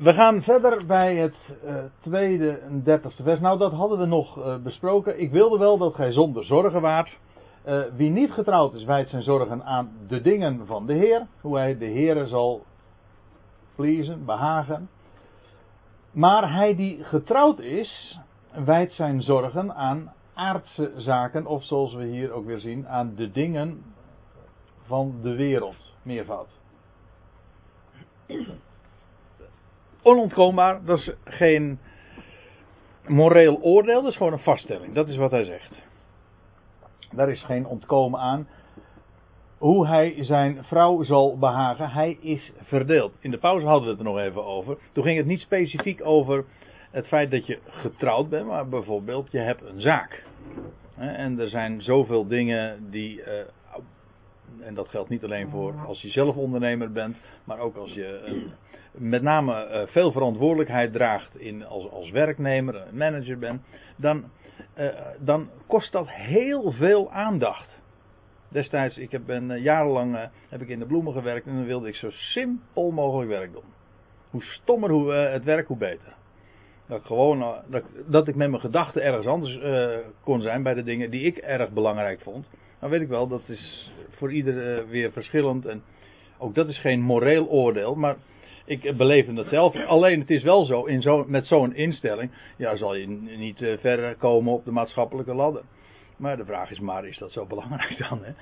We gaan verder bij het uh, tweede en dertigste vers. Nou, dat hadden we nog uh, besproken. Ik wilde wel dat gij zonder zorgen waart. Uh, wie niet getrouwd is, wijdt zijn zorgen aan de dingen van de Heer. Hoe hij de Heer zal pleasen, behagen. Maar hij die getrouwd is, wijdt zijn zorgen aan aardse zaken. Of zoals we hier ook weer zien, aan de dingen van de wereld. Meervoud. Onontkoombaar, dat is geen moreel oordeel, dat is gewoon een vaststelling. Dat is wat hij zegt. Daar is geen ontkomen aan. Hoe hij zijn vrouw zal behagen, hij is verdeeld. In de pauze hadden we het er nog even over. Toen ging het niet specifiek over het feit dat je getrouwd bent, maar bijvoorbeeld je hebt een zaak. En er zijn zoveel dingen die eh, en dat geldt niet alleen voor als je zelf ondernemer bent, maar ook als je een, met name eh, veel verantwoordelijkheid draagt in, als, als werknemer, manager bent, dan, uh, dan kost dat heel veel aandacht. Destijds, ik heb ben, uh, jarenlang heb ik in de bloemen gewerkt en dan wilde ik zo simpel mogelijk werk doen. Hoe stommer hoe, het werk, hoe beter. Dat ik gewoon, dat, dat ik met mijn gedachten ergens anders kon zijn bij de dingen die ik erg belangrijk vond. Dan weet ik wel, dat is voor ieder weer verschillend. En ook dat is geen moreel oordeel, maar ik beleef dat zelf. Alleen het is wel zo, in zo met zo'n instelling, ja, zal je niet uh, verder komen op de maatschappelijke ladder. Maar de vraag is maar, is dat zo belangrijk dan? Hè?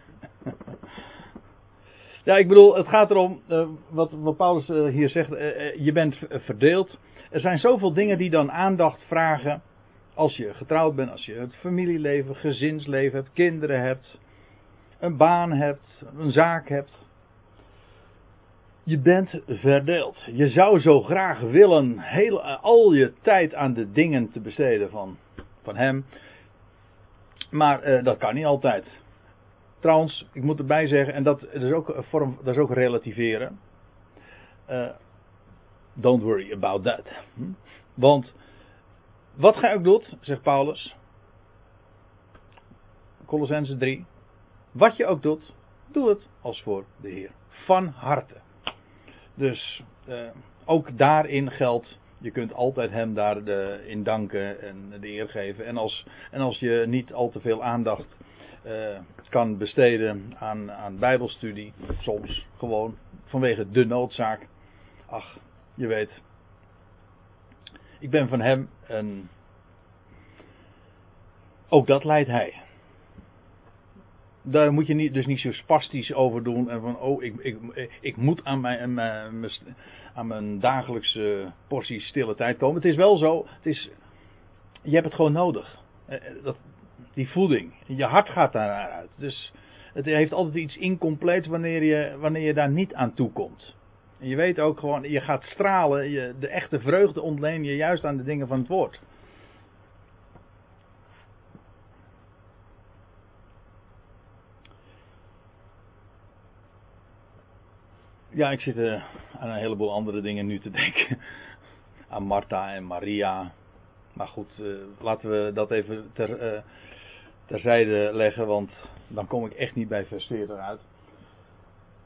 ja, ik bedoel, het gaat erom, uh, wat, Paulus uh, hier zegt, je bent verdeeld. Er zijn zoveel dingen die dan aandacht vragen. Als je getrouwd bent, als je het familieleven, gezinsleven hebt, kinderen hebt, een baan hebt, een zaak hebt. Je bent verdeeld. Je zou zo graag willen heel, al je tijd aan de dingen te besteden van, van hem. Maar uh, dat kan niet altijd. Trouwens, ik moet erbij zeggen, en dat, is, ook vorm, dat is ook relativeren. Uh, don't worry about that. Hm? Want wat gij ook doet, zegt Paulus. Colossense 3. Wat je ook doet, doe het als voor de Heer. Van harte. Dus eh, ook daarin geldt, je kunt altijd hem daarin danken en de eer geven. En als, en als je niet al te veel aandacht uh, kan besteden aan, aan bijbelstudie, soms gewoon vanwege de noodzaak. Ach, je weet, ik ben van hem en ook dat leidt hij daar moet je niet, dus niet zo spastisch over doen. En van, oh, ik, ik, ik moet aan mijn, aan mijn dagelijkse portie stille tijd komen. Het is wel zo, het is, je hebt het gewoon nodig. Eh, eh, dat, die voeding. Je hart gaat daar uit. Dus het heeft altijd iets incompleets wanneer je, wanneer je daar niet aan toe komt. En je weet ook gewoon, je gaat stralen. Je, de echte vreugde ontleen je juist aan de dingen van het woord. Ja, ik zit uh, aan een heleboel andere dingen nu te denken. aan Martha en Maria. Maar goed, uh, laten we dat even ter, uh, terzijde leggen, want dan kom ik echt niet bij vers 40 uit.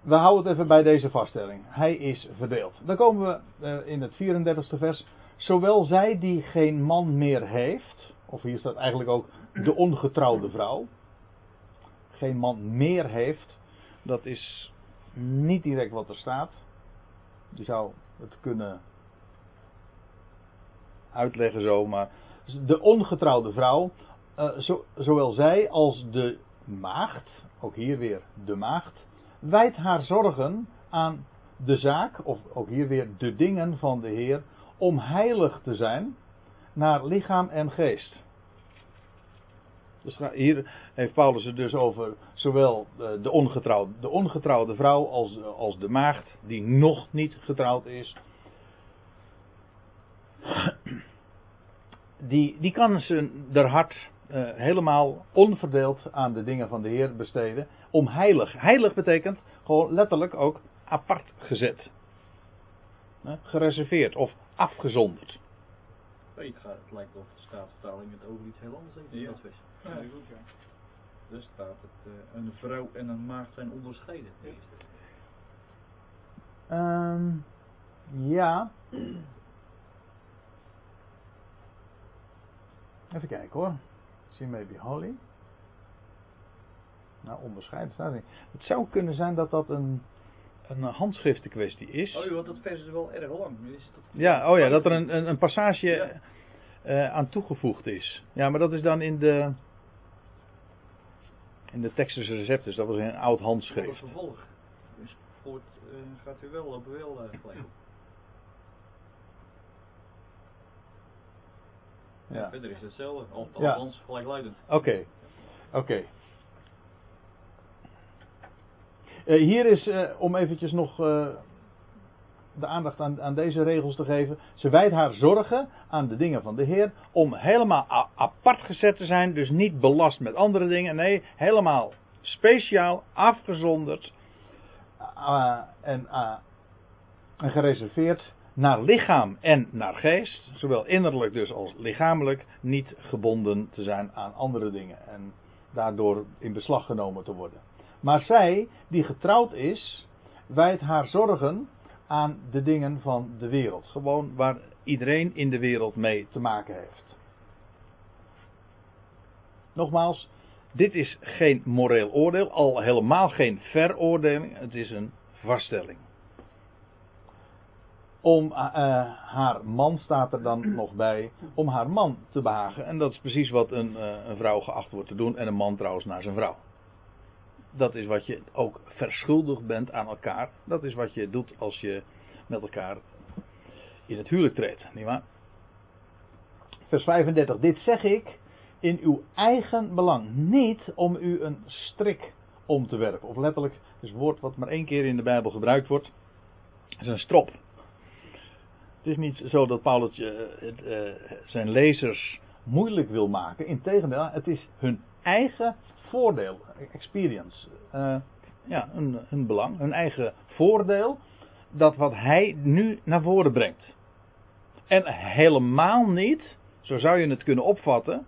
We houden het even bij deze vaststelling. Hij is verdeeld. Dan komen we in het 34ste vers. Zowel zij die geen man meer heeft, of hier staat eigenlijk ook de ongetrouwde vrouw, geen man meer heeft, dat is niet direct wat er staat. Je zou het kunnen uitleggen zo, maar de ongetrouwde vrouw, zo, zowel zij als de maagd, ook hier weer de maagd, wijdt haar zorgen aan de zaak, of ook hier weer de dingen van de Heer, om heilig te zijn naar lichaam en geest. Dus hier heeft Paulus het dus over zowel de ongetrouwde, de ongetrouwde vrouw als, als de maagd die nog niet getrouwd is. Die, die kan ze haar hart uh, helemaal onverdeeld aan de dingen van de Heer besteden. Om heilig. Heilig betekent gewoon letterlijk ook apart gezet. gereserveerd of afgezonderd. Het lijkt of staatvertaling met over iets heel anders in het dus dat Goed, ja. Dus staat het, uh, een vrouw en een maagd zijn onderscheiden. Ja. Ehm, Even kijken hoor. She may be holy. Nou, onderscheid staat niet. Het zou kunnen zijn dat dat een, een handschriftenkwestie is. Oh, want dat vers is wel erg lang. Is dat... Ja, oh ja, dat er een, een, een passage uh, aan toegevoegd is. Ja, maar dat is dan in de. In de Textusche receptus, dat was in een oud handschrift. Dat vervolg. Dus voort, uh, gaat u wel op wel uh, gelijk. Ja. Verder is het hetzelfde, althans ja. gelijkluidend. Oké, okay. oké. Okay. Uh, hier is, om eventjes nog de aandacht aan, aan, deze regels te geven. Ze wijdt haar zorgen aan de dingen van de Heer. Om helemaal apart gezet te zijn. Dus niet belast met andere dingen. Nee, helemaal speciaal, afgezonderd. en, en gereserveerd naar lichaam en naar geest. Zowel innerlijk dus als lichamelijk. Niet gebonden te zijn aan andere dingen. En daardoor in beslag genomen te worden. Maar zij, die getrouwd is, wijdt haar zorgen aan de dingen van de wereld. Gewoon waar iedereen in de wereld mee te maken heeft. Nogmaals, dit is geen moreel oordeel, al helemaal geen veroordeling, het is een vaststelling. Om uh, haar man staat er dan nog bij, om haar man te behagen. En dat is precies wat een, uh, een vrouw geacht wordt te doen en een man trouwens naar zijn vrouw dat is wat je ook verschuldigd bent aan elkaar. Dat is wat je doet als je met elkaar in het huwelijk treedt, nietwaar? Vers 35. Dit zeg ik in uw eigen belang. Niet om u een strik om te werpen. Of letterlijk, het woord wat maar één keer in de Bijbel gebruikt wordt. Het is een strop. Het is niet zo dat Paulus uh, uh, zijn lezers moeilijk wil maken. Integendeel, het is hun eigen voordeel, experience. Uh, ja, een, een belang, een eigen voordeel. Dat wat hij nu naar voren brengt. En helemaal niet, zo zou je het kunnen opvatten.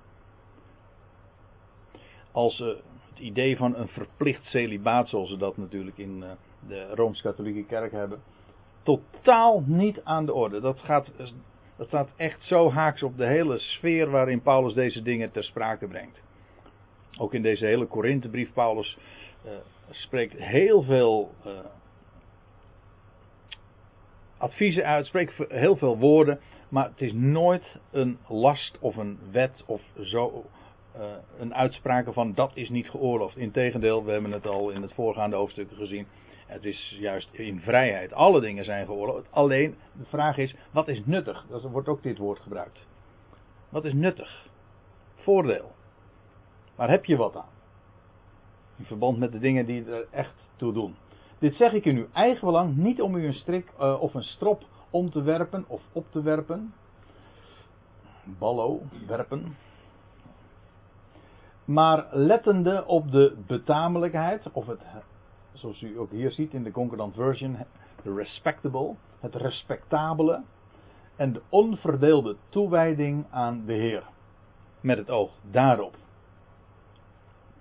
Als uh, het idee van een verplicht celibaat, zoals ze dat natuurlijk in uh, de Rooms-Katholieke Kerk hebben. Totaal niet aan de orde. Dat, gaat, dat staat echt zo haaks op de hele sfeer waarin Paulus deze dingen ter sprake brengt. Ook in deze hele Korinthebrief, Paulus uh, spreekt heel veel uh, adviezen uit, spreekt heel veel woorden, maar het is nooit een last of een wet of zo. Uh, een uitspraak van dat is niet geoorloofd. Integendeel, we hebben het al in het voorgaande hoofdstukken gezien. Het is juist in vrijheid. Alle dingen zijn geoorloofd. Alleen de vraag is: wat is nuttig? Er wordt ook dit woord gebruikt. Wat is nuttig? Voordeel. Waar heb je wat aan? In verband met de dingen die er echt toe doen. Dit zeg ik in uw eigen belang, niet om u een strik uh, of een strop om te werpen of op te werpen. Ballo, werpen. Maar lettende op de betamelijkheid, of het, zoals u ook hier ziet in de Concordant Version, respectable, het respectabele en de onverdeelde toewijding aan de Heer. Met het oog daarop.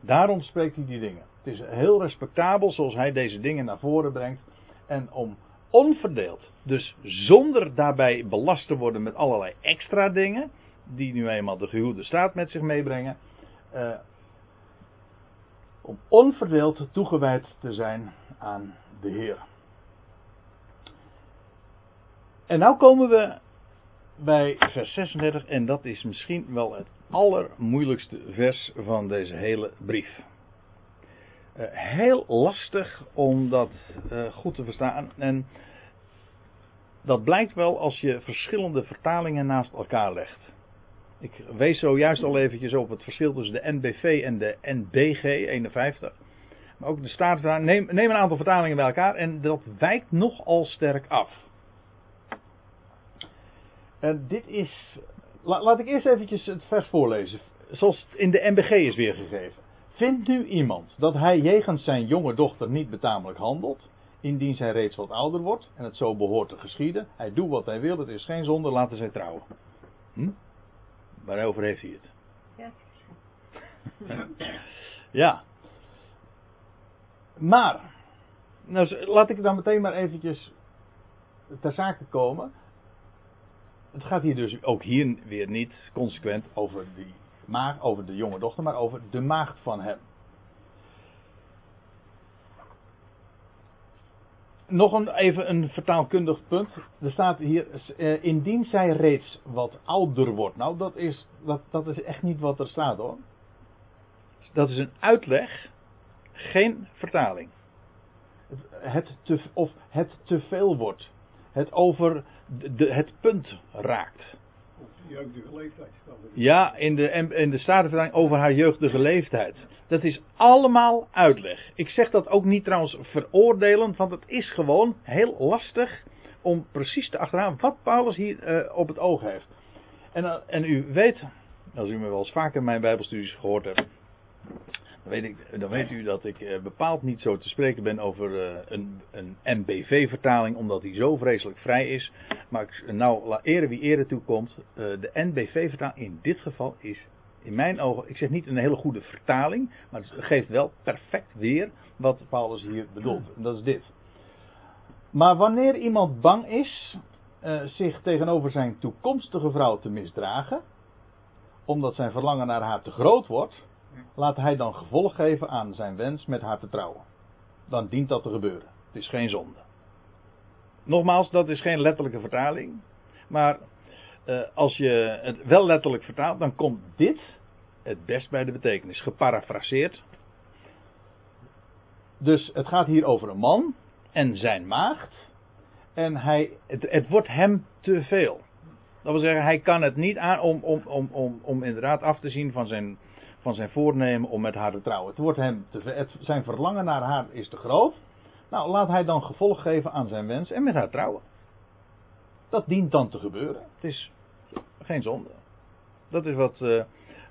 Daarom spreekt hij die dingen. Het is heel respectabel zoals hij deze dingen naar voren brengt. En om onverdeeld, dus zonder daarbij belast te worden met allerlei extra dingen, die nu eenmaal de gehuwde staat met zich meebrengen, uh, om onverdeeld toegewijd te zijn aan de Heer. En nu komen we bij vers 36 en dat is misschien wel het allermoeilijkste vers van deze hele brief. Uh, heel lastig om dat uh, goed te verstaan. En dat blijkt wel als je verschillende vertalingen naast elkaar legt. Ik wees zojuist al eventjes op het verschil tussen de NBV en de NBG 51. Maar ook de Statenvertaling. Neem, neem een aantal vertalingen bij elkaar en dat wijkt nogal sterk af. En dit is laat ik eerst eventjes het vers voorlezen. Zoals het in de MBG is weergegeven. Vindt nu iemand dat hij jegens zijn jonge dochter niet betamelijk handelt, indien zij reeds wat ouder wordt en het zo behoort te geschieden, hij doet wat hij wil, het is geen zonde, laten zij trouwen. Hm? Waarover heeft hij het? Ja. ja. Maar, nou, laat ik dan meteen maar eventjes ter zake komen. Het gaat hier dus ook hier weer niet consequent over, die maag, over de jonge dochter, maar over de maagd van hem. Nog een, even een vertaalkundig punt. Er staat hier, uh, indien zij reeds wat ouder wordt. Nou, dat is, dat, dat is echt niet wat er staat hoor. Dat is een uitleg, geen vertaling. Het te, of het te veel wordt. Het over de, het punt raakt. Of jeugdige leeftijd. Ja, in de, in de Statenvertaling over haar jeugdige leeftijd. Dat is allemaal uitleg. Ik zeg dat ook niet trouwens veroordelend, want het is gewoon heel lastig om precies te achterhalen wat Paulus hier uh, op het oog heeft. En, uh, en u weet, als u me wel eens vaker in mijn Bijbelstudies gehoord hebt, weet, ik, dan weet u dat ik uh, bepaald niet zo te spreken ben over een, een MBV-vertaling, omdat die zo vreselijk vrij is. Maar nou, ere wie ere toekomt, de NBV-vertaling in dit geval is in mijn ogen, ik zeg niet een hele goede vertaling, maar het geeft wel perfect weer wat Paulus hier bedoelt. En dat is dit. Maar wanneer iemand bang is zich tegenover zijn toekomstige vrouw te misdragen, omdat zijn verlangen naar haar te groot wordt, laat hij dan gevolg geven aan zijn wens met haar te trouwen. Dan dient dat te gebeuren. Het is geen zonde. Nogmaals, dat is geen letterlijke vertaling. Maar uh, als je het wel letterlijk vertaalt, dan komt dit het best bij de betekenis. Geparafraseerd. Dus het gaat hier over een man en zijn maagd. En hij, het, het wordt hem te veel. Dat wil zeggen, hij kan het niet aan om, om, om, om, om inderdaad af te zien van zijn, van zijn voornemen om met haar te trouwen. Te zijn verlangen naar haar is te groot. Nou, laat hij dan gevolg geven aan zijn wens en met haar trouwen. Dat dient dan te gebeuren. Het is geen zonde. Dat is wat uh,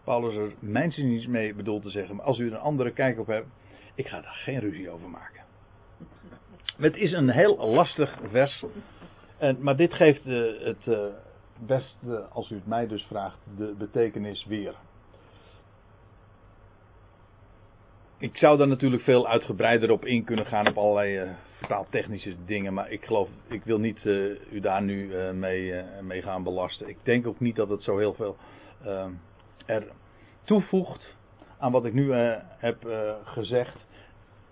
Paulus er mijn zin niet mee bedoelt te zeggen. Maar als u er een andere kijk op hebt, ik ga daar geen ruzie over maken. Het is een heel lastig vers. En, maar dit geeft uh, het uh, beste, als u het mij dus vraagt, de betekenis weer. Ik zou daar natuurlijk veel uitgebreider op in kunnen gaan op allerlei uh, vertaaltechnische dingen, maar ik geloof, ik wil niet uh, u daar nu uh, mee, mee, gaan belasten. Ik denk ook niet dat het zo heel veel er toevoegt aan wat ik nu heb gezegd.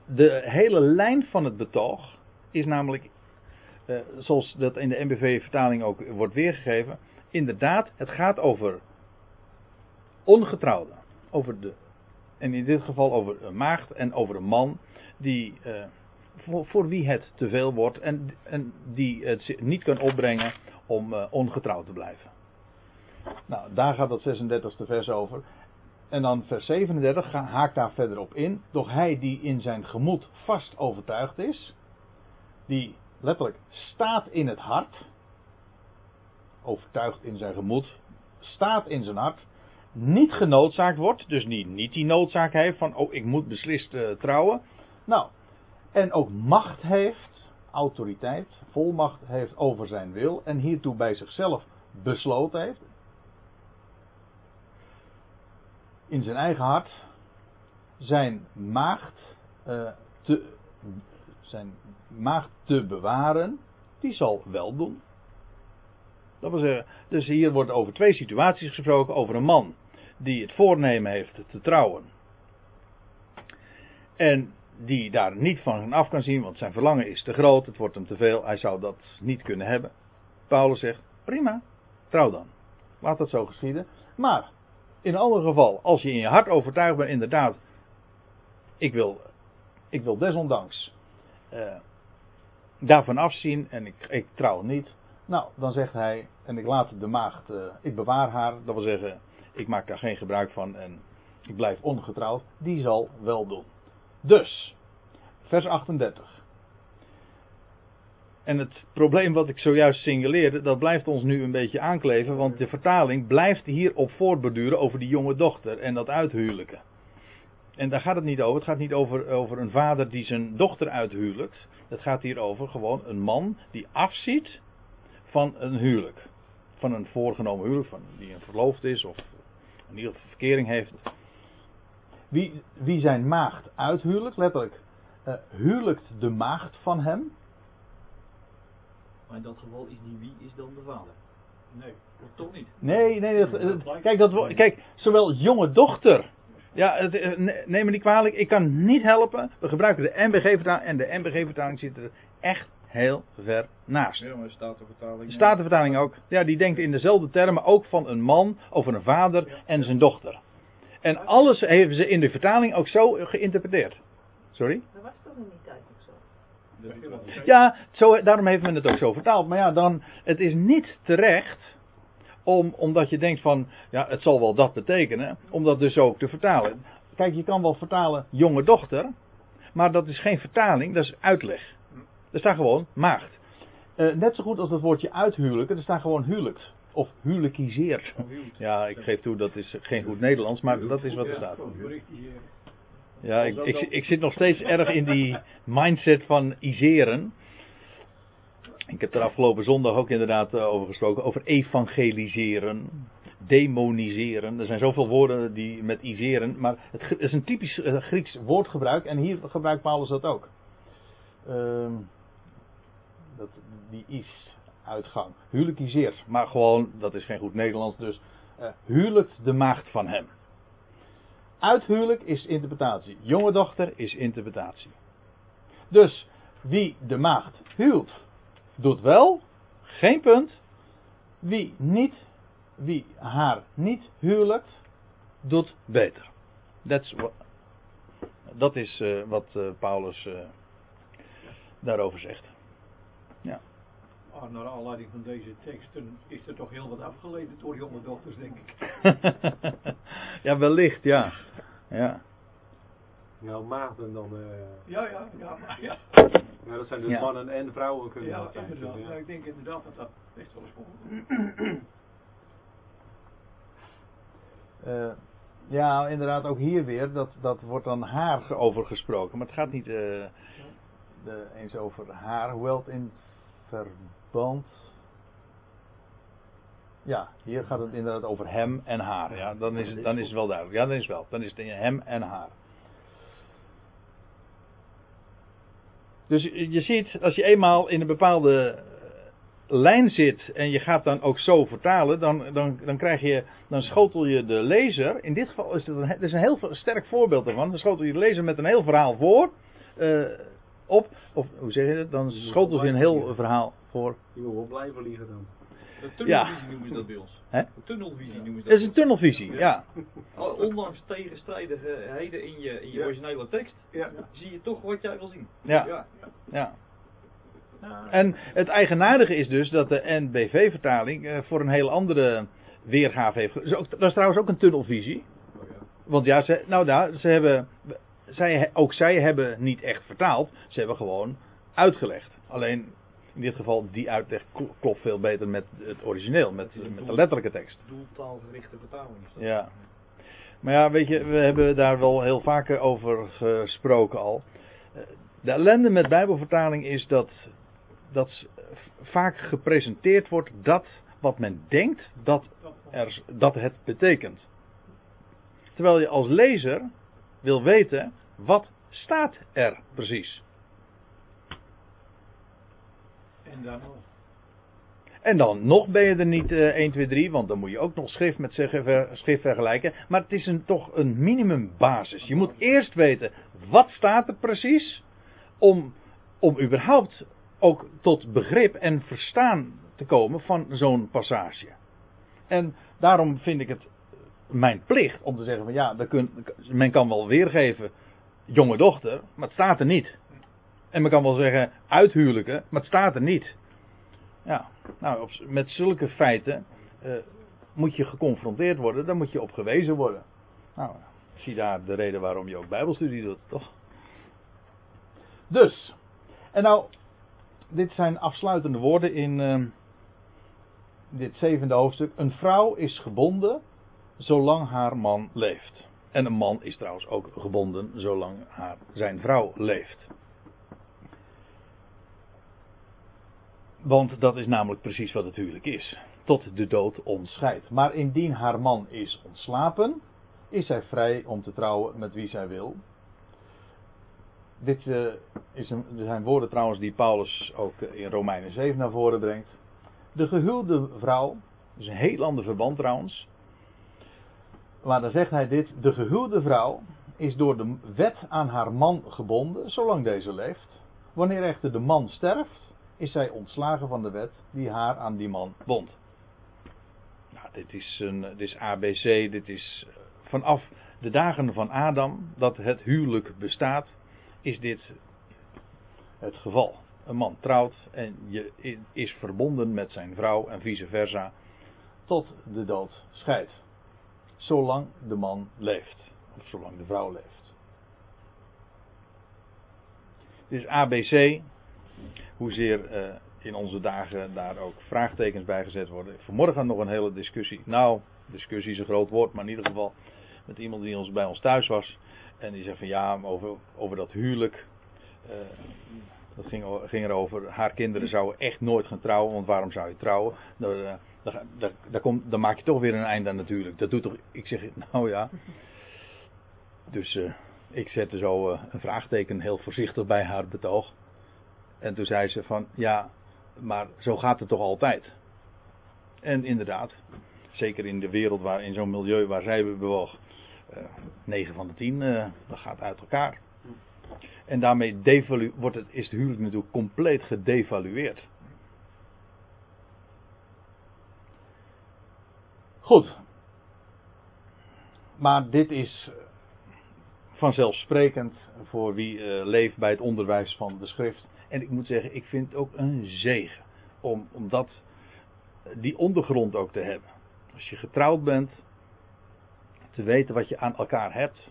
De hele lijn van het betoog is namelijk, zoals dat in de MBV-vertaling ook wordt weergegeven, inderdaad, het gaat over ongetrouwden, over de en in dit geval over een maagd en over een man die, uh, voor, voor, wie het te veel wordt en, en die het niet kan opbrengen om uh, ongetrouwd te blijven. Nou, daar gaat dat 36e vers over. En dan vers 37 haakt daar verder op in. Doch hij die in zijn gemoed vast overtuigd is, die letterlijk staat in het hart, overtuigd in zijn gemoed, staat in zijn hart, niet genoodzaakt wordt, dus niet, die noodzaak heeft van, oh ik moet beslist uh, trouwen. Nou, en ook macht heeft, autoriteit, volmacht heeft over zijn wil en hiertoe bij zichzelf besloten heeft. In zijn eigen hart zijn maagd, uh, te, zijn maagd te bewaren, die zal wel doen. Dat zeggen, dus hier wordt over twee situaties gesproken. Over een man die het voornemen heeft te trouwen. En die daar niet van af kan zien, want zijn verlangen is te groot, het wordt hem te veel, hij zou dat niet kunnen hebben. Paulus zegt, prima, trouw dan. Laat dat zo geschieden. Maar, in ander geval, als je in je hart overtuigd bent, inderdaad, ik wil, ik wil desondanks uh, daarvan afzien en ik, ik trouw niet. Nou, dan zegt hij, en ik laat de maagd, uh, ik bewaar haar, dat wil zeggen, ik maak daar geen gebruik van en ik blijf ongetrouwd, die zal wel doen. Dus, vers 38. En het probleem wat ik zojuist signaleerde, dat blijft ons nu een beetje aankleven, want de vertaling blijft hierop voortborduren over die jonge dochter en dat uithuwelijken. En daar gaat het niet over. Het gaat niet over, over een vader die zijn dochter uithuwelijkt. Het gaat hier over gewoon een man die afziet van een huwelijk. Van een voorgenomen huwelijk, van die een verloofd is of in ieder geval verkering heeft. Wie, wie zijn maagd uithuwelijkt, letterlijk, uh, huwelijkt de maagd van hem. Maar in dat geval is die wie is dan de vader? Nee. Toch niet? Nee, nee, dat, dat- kijk, dat, kijk, zowel jonge dochter. Ja, het, eh, ne- neem me niet kwalijk, ik kan niet helpen. We gebruiken de NBG-vertaling en de NBG-vertaling zit er echt heel ver naast. Ja, maar staat de vertaling. De Statenvertaling ook. Ja, die denkt in dezelfde termen ook van een man over een vader en zijn dochter. En alles hebben ze in de vertaling ook zo geïnterpreteerd. Sorry? Dat was toch in die tijd ook zo? Ja, zo, daarom heeft men het ook zo vertaald. Maar ja, dan, het is niet terecht om, omdat je denkt van, ja, het zal wel dat betekenen, om dat dus ook te vertalen. Kijk, je kan wel vertalen jonge dochter, maar dat is geen vertaling, dat is uitleg. Er staat gewoon maagd. Eh, net zo goed als het woordje uithuwelijken, er staat gewoon huwelijkt. Of huwelijkiseerd. Ja, ik geef toe, dat is geen goed Nederlands, maar dat is wat er staat. Ja, ik, ik, ik zit nog steeds erg in die mindset van iseren. Ik heb er afgelopen zondag ook inderdaad eh, over gesproken. Over evangeliseren, demoniseren. Er zijn zoveel woorden die met iseren. Maar het is een typisch eh, Grieks woordgebruik. En hier gebruikt Paulus dat ook. Ehm, dat, die is, uitgang. Huwelijkiseert. Maar gewoon, dat is geen goed Nederlands. Dus eh huwelijkt de maagd van hem. Uithuwelijk is interpretatie. Jonge dochter is interpretatie. Dus wie de maagd huwt, doet wel, geen punt. Wie niet, wie haar niet huwelijkt, doet beter. That's what, dat is eh, wat eh, Paulus daarover zegt. Ah, naar aanleiding van deze teksten is er toch heel wat afgeleid door jonge dochters, denk ik. ja, wellicht, ja. ja. Nou, maagden dan. eh, Ja, ja, ja, maar ja. ja, dat zijn dus Ja. mannen en vrouwen kunnen Ja, dat zijn. inderdaad. dus, Ja, ja. ik denk inderdaad dat dat best wel eens voorkomt. Eh, ja, inderdaad, ook hier weer, dat, dat wordt dan haar over gesproken. Maar het gaat niet eh, de, eens over haar, hoewel het in verband. Ja, hier gaat het inderdaad over hem en haar. Ja, dan is, het, dan is het wel duidelijk. Ja, dan is het wel. Dan is het hem en haar. Dus je ziet, als je eenmaal in een bepaalde eh, lijn zit en je gaat dan ook zo vertalen, dan, dan, dan krijg je, dan schotel je de lezer, in dit geval is het een, is een heel sterk voorbeeld ervan, dan schotel je de lezer met een heel verhaal voor, eh, op, of hoe zeg je het, dan schotel je een heel verhaal voor. Je moet wel blijven liegen dan. De tunnelvisie noemen ze dat bij ons. Tunnelvisie noemen ze dat. Het is een tunnelvisie, ja. Al- Ondanks tegenstrijdigheden in je, in je Ja. originele tekst, Ja. zie je toch wat jij wil zien. Ja. Ja. En het eigenaardige is dus dat de NBV-vertaling eh, voor een heel andere weergave heeft. Dus Dat is trouwens ook een tunnelvisie. Oh, ja. Want ja, ze, nou ja, ze hebben, zij, ook zij hebben niet echt vertaald. Ze hebben gewoon uitgelegd. Alleen in dit geval, die uitleg kl- klopt veel beter met het origineel, met, met de letterlijke tekst. Doeltaalgerichte vertaling is dat. Ja. Maar ja, weet je, we hebben daar wel heel vaker over gesproken al. Eh, De ellende met Bijbelvertaling is dat, dat vaak gepresenteerd wordt dat wat men denkt dat, er, dat het betekent. Terwijl je als lezer wil weten, wat staat er precies? En dan nog. En dan nog ben je er niet eh 1, 2, 3, want dan moet je ook nog schrift met schrift vergelijken. Maar het is een, toch een minimumbasis. Je moet eerst weten, wat staat er precies? Om, om überhaupt ook tot begrip en verstaan te komen van zo'n passage. En daarom vind ik het mijn plicht om te zeggen van ja, men kan wel weergeven jonge dochter, maar het staat er niet. En men kan wel zeggen uithuwelijken, maar het staat er niet. Ja, nou, met zulke feiten eh, moet je geconfronteerd worden, daar moet je op gewezen worden. Nou, zie daar de reden waarom je ook Bijbelstudie doet, toch? Dus, en nou, dit zijn afsluitende woorden in eh, dit zevende hoofdstuk. Een vrouw is gebonden zolang haar man leeft. En een man is trouwens ook gebonden zolang haar, zijn vrouw leeft. Want dat is namelijk precies wat het huwelijk is. Tot de dood ons scheidt. Maar indien haar man is ontslapen, is zij vrij om te trouwen met wie zij wil. Dit eh, is een, zijn woorden trouwens die Paulus ook in Romeinen 7 naar voren brengt. De gehuwde vrouw Dus een heel ander verband trouwens. Maar dan zegt hij dit: De gehuwde vrouw is door de wet aan haar man gebonden, zolang deze leeft. Wanneer echter de man sterft, is zij ontslagen van de wet die haar aan die man bond. Nou, dit is, een, dit is ABC, dit is eh, vanaf de dagen van Adam dat het huwelijk bestaat, is dit het geval. Een man trouwt en je is verbonden met zijn vrouw en vice versa tot de dood scheidt. Zolang de man leeft, of zolang de vrouw leeft. Is ABC, hoezeer uh, in onze dagen daar ook vraagtekens bij gezet worden. Vanmorgen nog een hele discussie. Nou, discussie is een groot woord, maar in ieder geval met iemand die ons, bij ons thuis was. En die zegt van ja, over, over dat huwelijk. Uh, dat ging, ging erover, haar kinderen zouden echt nooit gaan trouwen, want waarom zou je trouwen? Daar, eh, daar, daar, maak je toch weer een einde aan natuurlijk. Dat doet toch, ik zeg, nou ja. Dus uh, ik zette zo uh, een vraagteken heel voorzichtig bij haar betoog. En toen zei ze van, ja, maar zo gaat het toch altijd. En inderdaad, zeker in de wereld waar, in zo'n milieu waar zij bewoog, uh, 9 van de 10, dat gaat uit elkaar. En daarmee devalu wordt het, is het huwelijk natuurlijk compleet gedevalueerd. Goed. Maar dit is vanzelfsprekend voor wie uh, leeft bij het onderwijs van de schrift. En ik moet zeggen, ik vind het ook een zegen om, om dat, die ondergrond ook te hebben. Als je getrouwd bent, te weten wat je aan elkaar hebt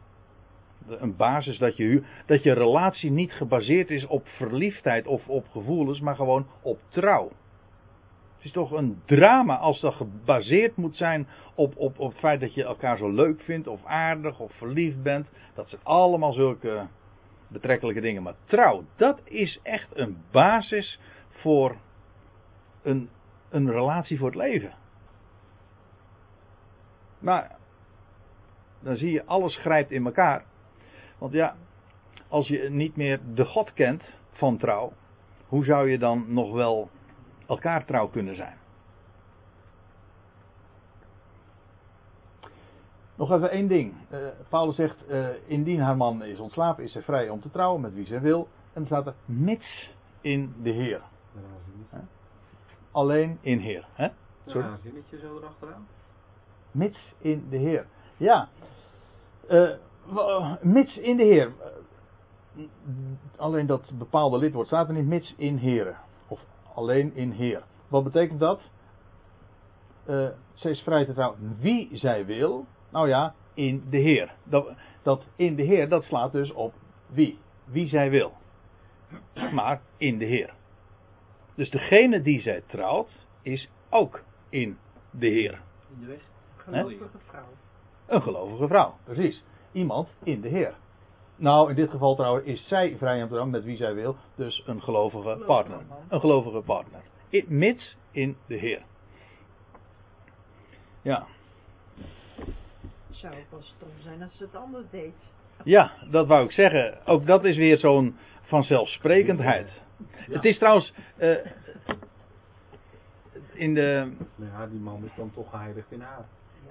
een basis dat je, dat je relatie niet gebaseerd is op verliefdheid of op gevoelens, maar gewoon op trouw. Het is toch een drama als dat gebaseerd moet zijn op, op, op het feit dat je elkaar zo leuk vindt, of aardig, of verliefd bent. Dat zijn allemaal zulke betrekkelijke dingen. Maar trouw, dat is echt een basis voor een, een relatie voor het leven. Maar dan zie je, alles grijpt in elkaar. Want ja, als je niet meer de God kent van trouw, hoe zou je dan nog wel elkaar trouw kunnen zijn? Nog even één ding. Uh, Paulus zegt, uh, indien haar man is ontslapen, is zij vrij om te trouwen met wie zij wil. En dan staat er, mits in de Heer. Alleen in Heer. Hè? Sorry? Ja, een zinnetje zo erachteraan. Mits in de Heer. Ja. Uh, mits in de Heer. Alleen dat bepaalde lidwoord staat er niet mits in Heren. Of alleen in Heer. Wat betekent dat? Uh, ze is vrij te trouwen wie zij wil. Nou ja, in de Heer. Dat, dat in de Heer, dat slaat dus op wie. Wie zij wil. Maar in de Heer. Dus degene die zij trouwt, is ook in de Heer. In de weg. Gelovige vrouw. Een gelovige vrouw, precies iemand in de Heer. Nou, in dit geval trouwens is zij vrij om te met wie zij wil, dus een gelovige partner. Een gelovige partner. In, mits in de Heer. Ja. Het zou ook wel stom zijn als ze het anders deed. Ja, dat wou ik zeggen. Ook dat is weer zo'n vanzelfsprekendheid. Het is trouwens. Uh, in de. Ja, die man is dan toch geheiligd in haar.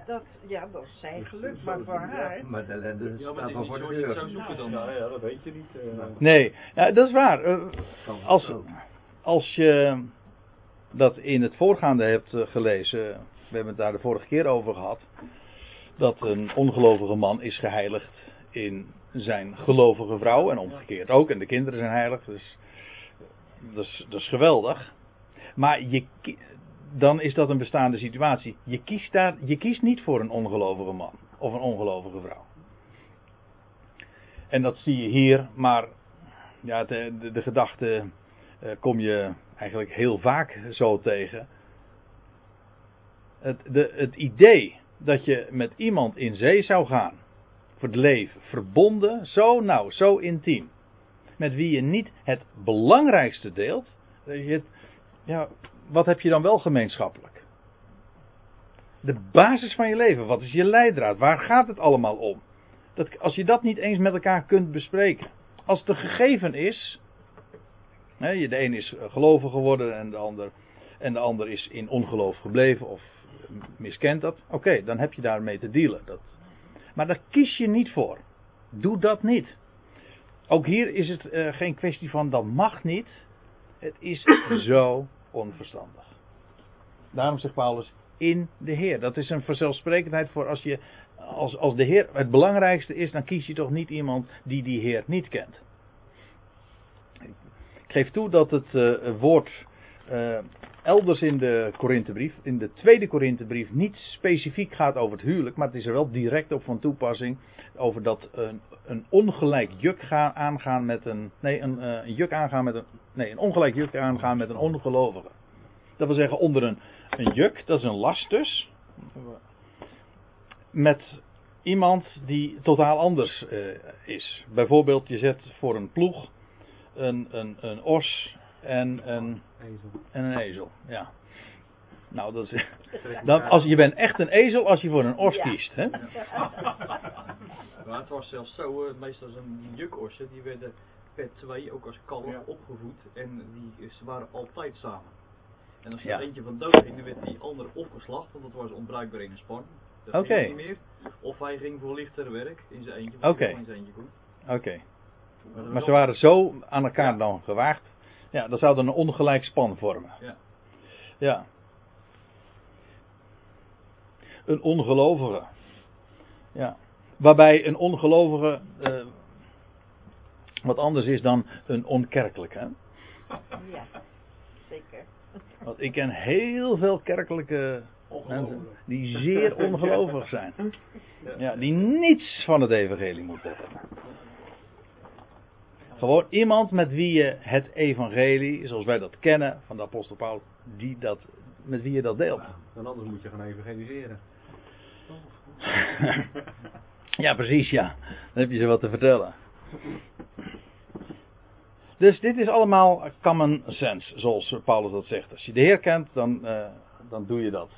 Dat, ja, dat is zijn geluk, maar voor haar. Maar de ellende Ja, maar staat wel is voor de zou deur. zoeken dan. Ja, ja, dat weet je niet. eh. Nee, ja, dat is waar. Eh, als, als je dat in het voorgaande hebt eh, gelezen, we hebben het daar de vorige keer over gehad, dat een ongelovige man is geheiligd in zijn gelovige vrouw en omgekeerd ook, en de kinderen zijn heilig, dus dat is, dat is geweldig. Maar je, dan is dat een bestaande situatie. Je kiest, daar, je kiest niet voor een ongelovige man of een ongelovige vrouw. En dat zie je hier, maar ja, de, de, gedachte eh, kom je eigenlijk heel vaak zo tegen. Het, de, het idee dat je met iemand in zee zou gaan, voor het leven, verbonden, zo nauw, zo intiem, met wie je niet het belangrijkste deelt, dat je het, ja, wat heb je dan wel gemeenschappelijk? De basis van je leven, wat is je leidraad? Waar gaat het allemaal om? Dat, als je dat niet eens met elkaar kunt bespreken. Als een gegeven is. Hè, de een is gelovig geworden en de ander, en de ander is in ongeloof gebleven. Of miskent dat. Oké, dan heb je daarmee te dealen. Dat. Maar daar kies je niet voor. Doe dat niet. Ook hier is het eh, geen kwestie van dat mag niet. Het is zo onverstandig. Daarom zegt Paulus in de Heer. Dat is een vanzelfsprekendheid voor als je als, als de Heer het belangrijkste is, dan kies je toch niet iemand die die Heer niet kent. Ik geef toe dat het uh, woord uh, elders in de Korinthebrief, in de tweede Korinthebrief, niet specifiek gaat over het huwelijk, maar het is er wel direct op van toepassing over dat een, een ongelijk juk gaan, aangaan met een, nee, een, een juk aangaan met een, nee, een ongelijk juk aangaan met een ongelovige. Dat wil zeggen onder een, een juk, dat is een last dus, met iemand die totaal anders uh, is. Bijvoorbeeld, je zet voor een ploeg een, een, een os en een, Ezel. en een ezel. Ja. Nou, dat is, dat, als, je bent echt een ezel als je voor een os Ja. kiest. Hè? Maar het was zelfs zo, eh, meestal zijn die jukorsen, die werden per twee, ook als kalf, Ja. opgevoed. En die, ze waren altijd samen. En als er Ja. eentje van dood ging, dan werd die andere opgeslacht, want dat was onbruikbaar in een span. Dat Oké. ging niet meer. Of hij ging voor lichter werk in zijn eentje, Oké. want hij in zijn eentje kon. Oké. dat Maar ze waren zo aan elkaar Ja. dan gewaagd. Ja, dat zou dan een ongelijk span vormen. Ja. Ja. Een ongelovige. Ja. Waarbij een ongelovige eh, wat anders is dan een onkerkelijke. hè. Ja, zeker. Want ik ken heel veel kerkelijke mensen die zeer ongelovig zijn. Ja, die niets van het evangelie moeten hebben. Gewoon iemand met wie je het evangelie, zoals wij dat kennen van de apostel Paulus, die dat, met wie je dat deelt. Dan anders moet je gaan evangeliseren. Ja, precies, ja. Dan heb je ze wat te vertellen. Dus dit is allemaal common sense, zoals Paulus dat zegt. Als je de Heer kent, dan, eh, dan doe je dat.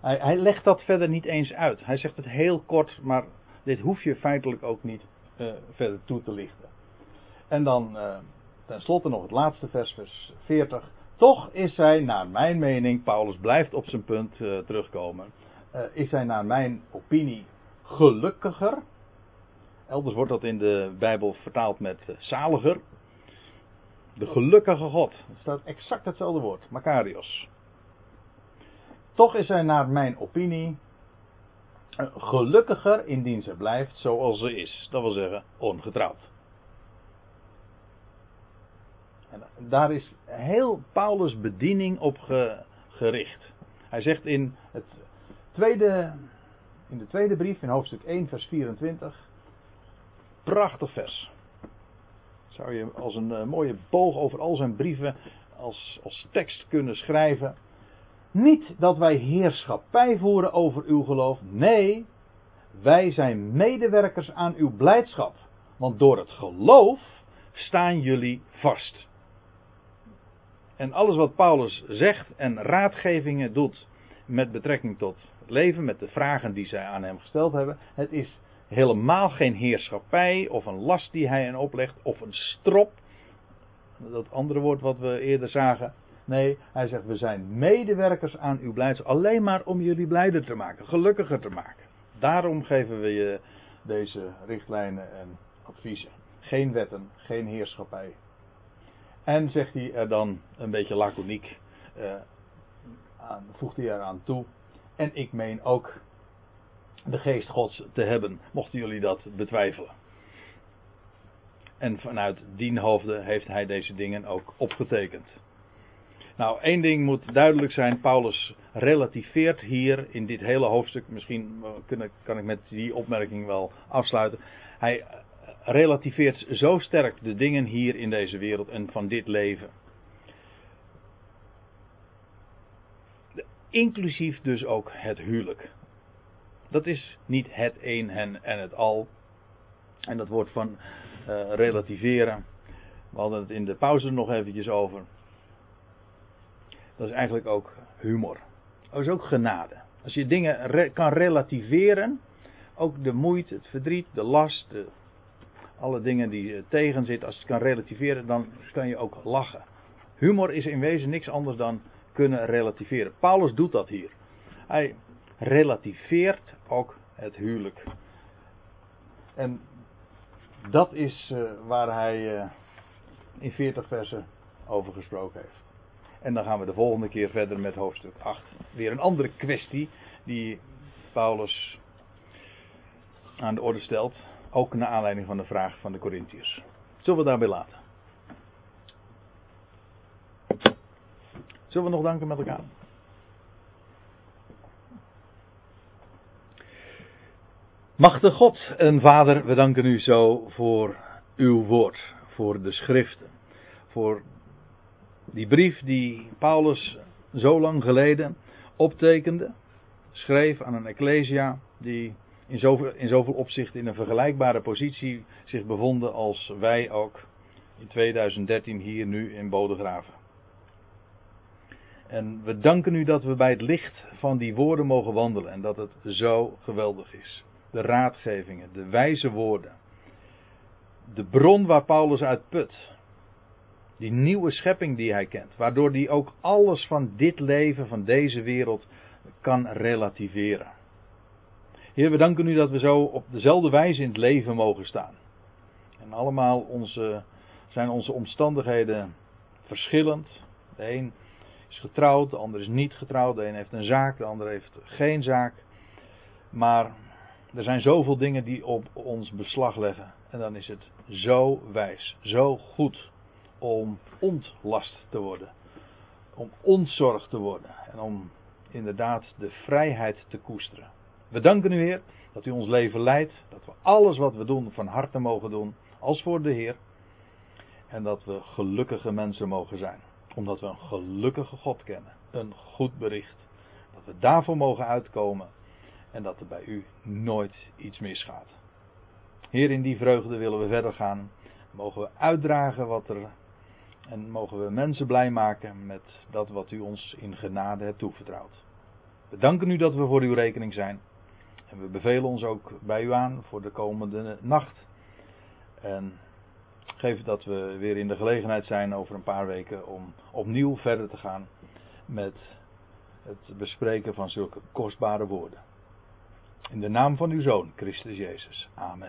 Hij, hij legt dat verder niet eens uit. Hij zegt het heel kort, maar dit hoef je feitelijk ook niet eh, verder toe te lichten. En dan eh tenslotte nog het laatste vers, vers 40. Toch is hij, naar mijn mening, Paulus blijft op zijn punt eh, terugkomen, eh, is hij naar mijn opinie gelukkiger. Elders wordt dat in de Bijbel vertaald met zaliger. De gelukkige God. Er staat exact hetzelfde woord, Makarios. Toch is hij naar mijn opinie gelukkiger indien ze blijft zoals ze is. Dat wil zeggen, ongetrouwd. En daar is heel Paulus' bediening op ge- gericht. Hij zegt in, het tweede, in de tweede brief, in hoofdstuk 1, vers 24. Prachtig vers. Zou je als een eh, mooie boog over al zijn brieven als, als tekst kunnen schrijven. Niet dat wij heerschappij voeren over uw geloof. Nee, wij zijn medewerkers aan uw blijdschap. Want door het geloof staan jullie vast. En alles wat Paulus zegt en raadgevingen doet met betrekking tot leven, met de vragen die zij aan hem gesteld hebben, het is helemaal geen heerschappij of een last die hij hen oplegt of een strop. Dat andere woord wat we eerder zagen. Nee, hij zegt we zijn medewerkers aan uw blijdschap. Alleen maar om jullie blijder te maken, gelukkiger te maken. Daarom geven we je deze richtlijnen en adviezen. Geen wetten, geen heerschappij. En zegt hij er dan een beetje laconiek, eh, aan, voegt hij eraan toe. En ik meen ook de geest gods te hebben, mochten jullie dat betwijfelen. En vanuit dien hoofde heeft hij deze dingen ook opgetekend. Nou, één ding moet duidelijk zijn. Paulus relativeert hier in dit hele hoofdstuk. Misschien eh, kan ik met die opmerking wel afsluiten. Hij relativeert zo sterk de dingen hier in deze wereld en van dit leven. Inclusief dus ook het huwelijk. Dat is niet het een en, en het al. En dat wordt van eh, relativeren. We hadden het in de pauze nog eventjes over. Dat is eigenlijk ook humor. Dat is ook genade. Als je dingen kan relativeren, ook de moeite, het verdriet, de last, alle dingen die eh, tegen zitten, als je het kan relativeren, dan kan je ook lachen. Humor is in wezen niks anders dan kunnen relativeren. Paulus doet dat hier. Hij relativeert ook het huwelijk. En dat is uh, waar hij uh, in 40 versen over gesproken heeft. En dan gaan we de volgende keer verder met hoofdstuk 8. Weer een andere kwestie die Paulus aan de orde stelt. Ook naar aanleiding van de vraag van de Corinthiërs. Zullen we daarbij laten? Zullen we nog danken met elkaar? Machtige God en Vader, we danken u zo voor uw woord, voor de schriften, voor die brief die Paulus zo lang geleden optekende, schreef aan een ecclesia die in zoveel, in zoveel opzichten in een vergelijkbare positie zich bevonden als wij ook in 2013 hier nu in Bodegraven. En we danken u dat we bij het licht van die woorden mogen wandelen en dat het zo geweldig is. De raadgevingen, de wijze woorden, de bron waar Paulus uit put, die nieuwe schepping die hij kent, waardoor hij ook alles van dit leven, van deze wereld, kan relativeren. Heer, we danken u dat we zo op dezelfde wijze in het leven mogen staan. En allemaal onze, zijn onze omstandigheden verschillend. De een is getrouwd, de ander is niet getrouwd. De een heeft een zaak, de ander heeft geen zaak. Maar er zijn zoveel dingen die op ons beslag leggen. En dan is het zo wijs, zo goed om ontlast te worden. Om ontzorgd te worden. En om inderdaad de vrijheid te koesteren. We danken u Heer dat u ons leven leidt. Dat we alles wat we doen van harte mogen doen. Als voor de Heer. En dat we gelukkige mensen mogen zijn. Omdat we een gelukkige God kennen. Een goed bericht. Dat we daarvoor mogen uitkomen. En dat er bij u nooit iets misgaat. Heer, in die vreugde willen we verder gaan. Mogen we uitdragen wat er. En mogen we mensen blij maken met dat wat u ons in genade hebt toevertrouwd. We danken u dat we voor uw rekening zijn. En we bevelen ons ook bij u aan voor de komende nacht. En geef dat we weer in de gelegenheid zijn over een paar weken om opnieuw verder te gaan met het bespreken van zulke kostbare woorden. In de naam van uw Zoon, Christus Jezus. Amen.